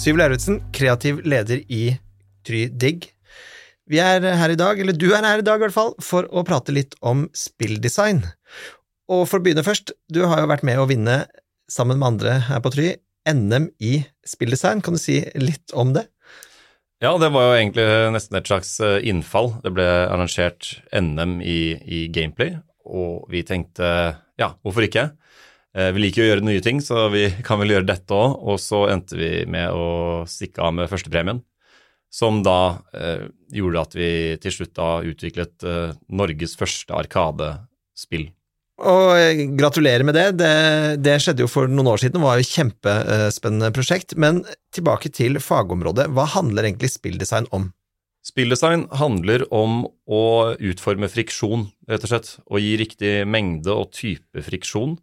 Syv Lauritzen, kreativ leder i Try Digg. Vi er her i dag, eller du er her i dag i hvert fall, for å prate litt om spilldesign. Og for å begynne først, du har jo vært med å vinne, sammen med andre her på Try, NM i spilldesign. Kan du si litt om det? Ja, det var jo egentlig nesten et slags eh, innfall. Det ble arrangert NM i, i gameplay, og vi tenkte ja, hvorfor ikke? Eh, vi liker jo å gjøre nye ting, så vi kan vel gjøre dette òg. Og så endte vi med å stikke av med førstepremien, som da eh, gjorde at vi til slutt da utviklet eh, Norges første Arkadespill. Og gratulerer med det. det. det. skjedde jo for noen år siden, det var jo et kjempespennende prosjekt. Men tilbake til fagområdet. Hva handler egentlig spilldesign om? Spilldesign handler om å utforme friksjon, rett og slett. Å gi riktig mengde og type friksjon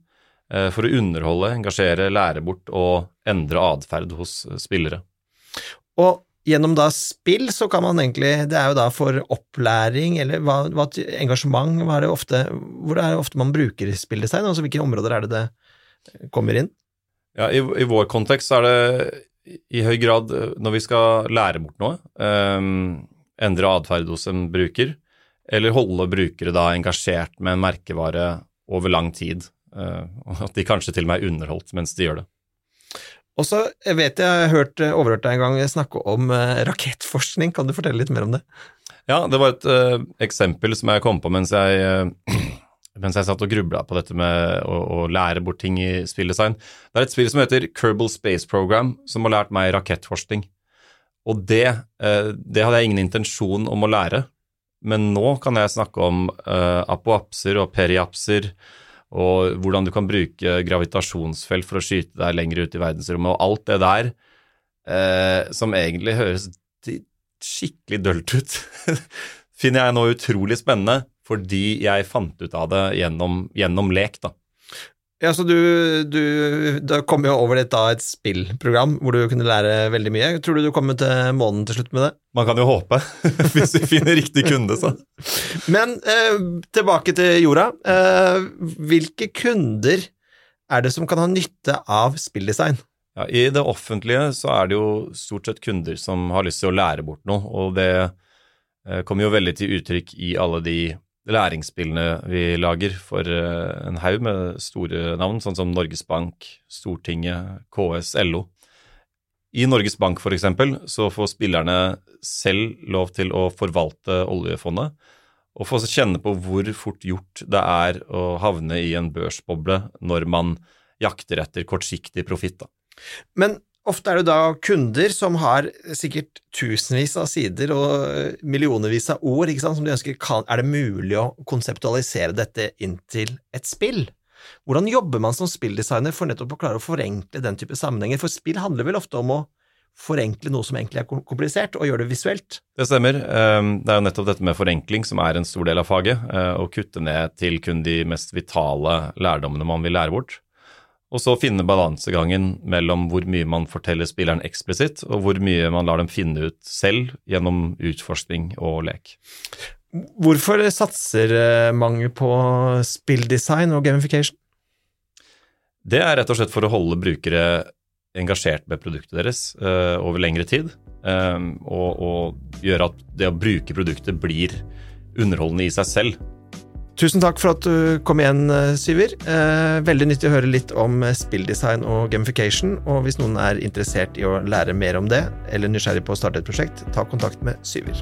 for å underholde, engasjere, lære bort og endre atferd hos spillere. Og gjennom da spill så kan man egentlig Det er jo da for opplæring, eller hva, hva engasjement hva er det ofte, Hvor er det ofte man bruker spilldesign? Altså hvilke områder er det det kommer inn? Ja, i, i vår kontekst så er det i høy grad når vi skal lære bort noe, um, endre atferd hos en bruker, eller holde brukere da engasjert med en merkevare over lang tid. Uh, at de kanskje til og med er underholdt mens de gjør det. Og så vet jeg, jeg har hørt, eh, overhørt deg en gang snakke om uh, rakettforskning. Kan du fortelle litt mer om det? Ja, det var et uh, eksempel som jeg kom på mens jeg, uh, mens jeg satt og grubla på dette med å, å, lære bort ting i spilldesign. Det er et spill som heter Kerbal Space Program, som har lært meg rakettforskning. Og det, det hadde jeg ingen intensjon om å lære, men nå kan jeg snakke om apoapser og periapser og hvordan du kan bruke gravitasjonsfelt for å skyte deg lenger ut i verdensrommet, og alt det der eh, som egentlig høres skikkelig dølt ut, finner jeg nå utrolig spennende fordi jeg fant ut av det gjennom, gjennom lek, da. Ja, så du, du Da kom jo over dette et spillprogram hvor du kunne lære veldig mye. Tror du du kommer til månen til slutt med det? Man kan jo håpe, hvis vi finner riktig kunde, så. Men eh, tilbake til jorda. Eh, hvilke kunder er det som kan ha nytte av spilldesign? Ja, I det offentlige så er det jo stort sett kunder som har lyst til å lære bort noe, og det eh, kommer jo veldig til uttrykk i alle de læringsspillene vi lager for eh, en haug med store navn, sånn som Norges Bank, Stortinget, KS, LO. I Norges Bank eksempel, så får spillerne selv lov til å forvalte oljefondet, og få kjenne på hvor fort gjort det er å havne i en børsboble når man jakter etter kortsiktig profitt. Men Ofte er det da kunder som har sikkert tusenvis av sider og millionervis av ord sant, som de ønsker kan, Er det mulig å konseptualisere dette inn til et spill? Hvordan jobber man som spilldesigner for nettopp å klare å forenkle den type sammenhenger? For spill handler vel ofte om å forenkle noe som egentlig er komplisert, og gjøre det visuelt? Det stemmer. Ehm, det er jo nettopp dette med forenkling som er en stor del av faget. Eh, å kutte ned til kun de mest vitale lærdommene man vil lære bort. Og så finne balansegangen mellom hvor mye man forteller spilleren eksplisitt, og hvor mye man lar dem finne ut selv gjennom utforskning og lek. Hvorfor satser eh, mange på spilldesign og gamification? Det er rett og slett for å holde brukere engasjert med produktet deres uh, over lengre tid, um, og, og gjøre at det å bruke produktet blir underholdende i seg selv. Tusen takk for at du kom igjen, eh, Syver. Eh, veldig nyttig å høre litt om eh, spilldesign og gamification. Og hvis noen er interessert i å lære mer om det, eller nysgjerrig på å starte et prosjekt, ta kontakt med Syver.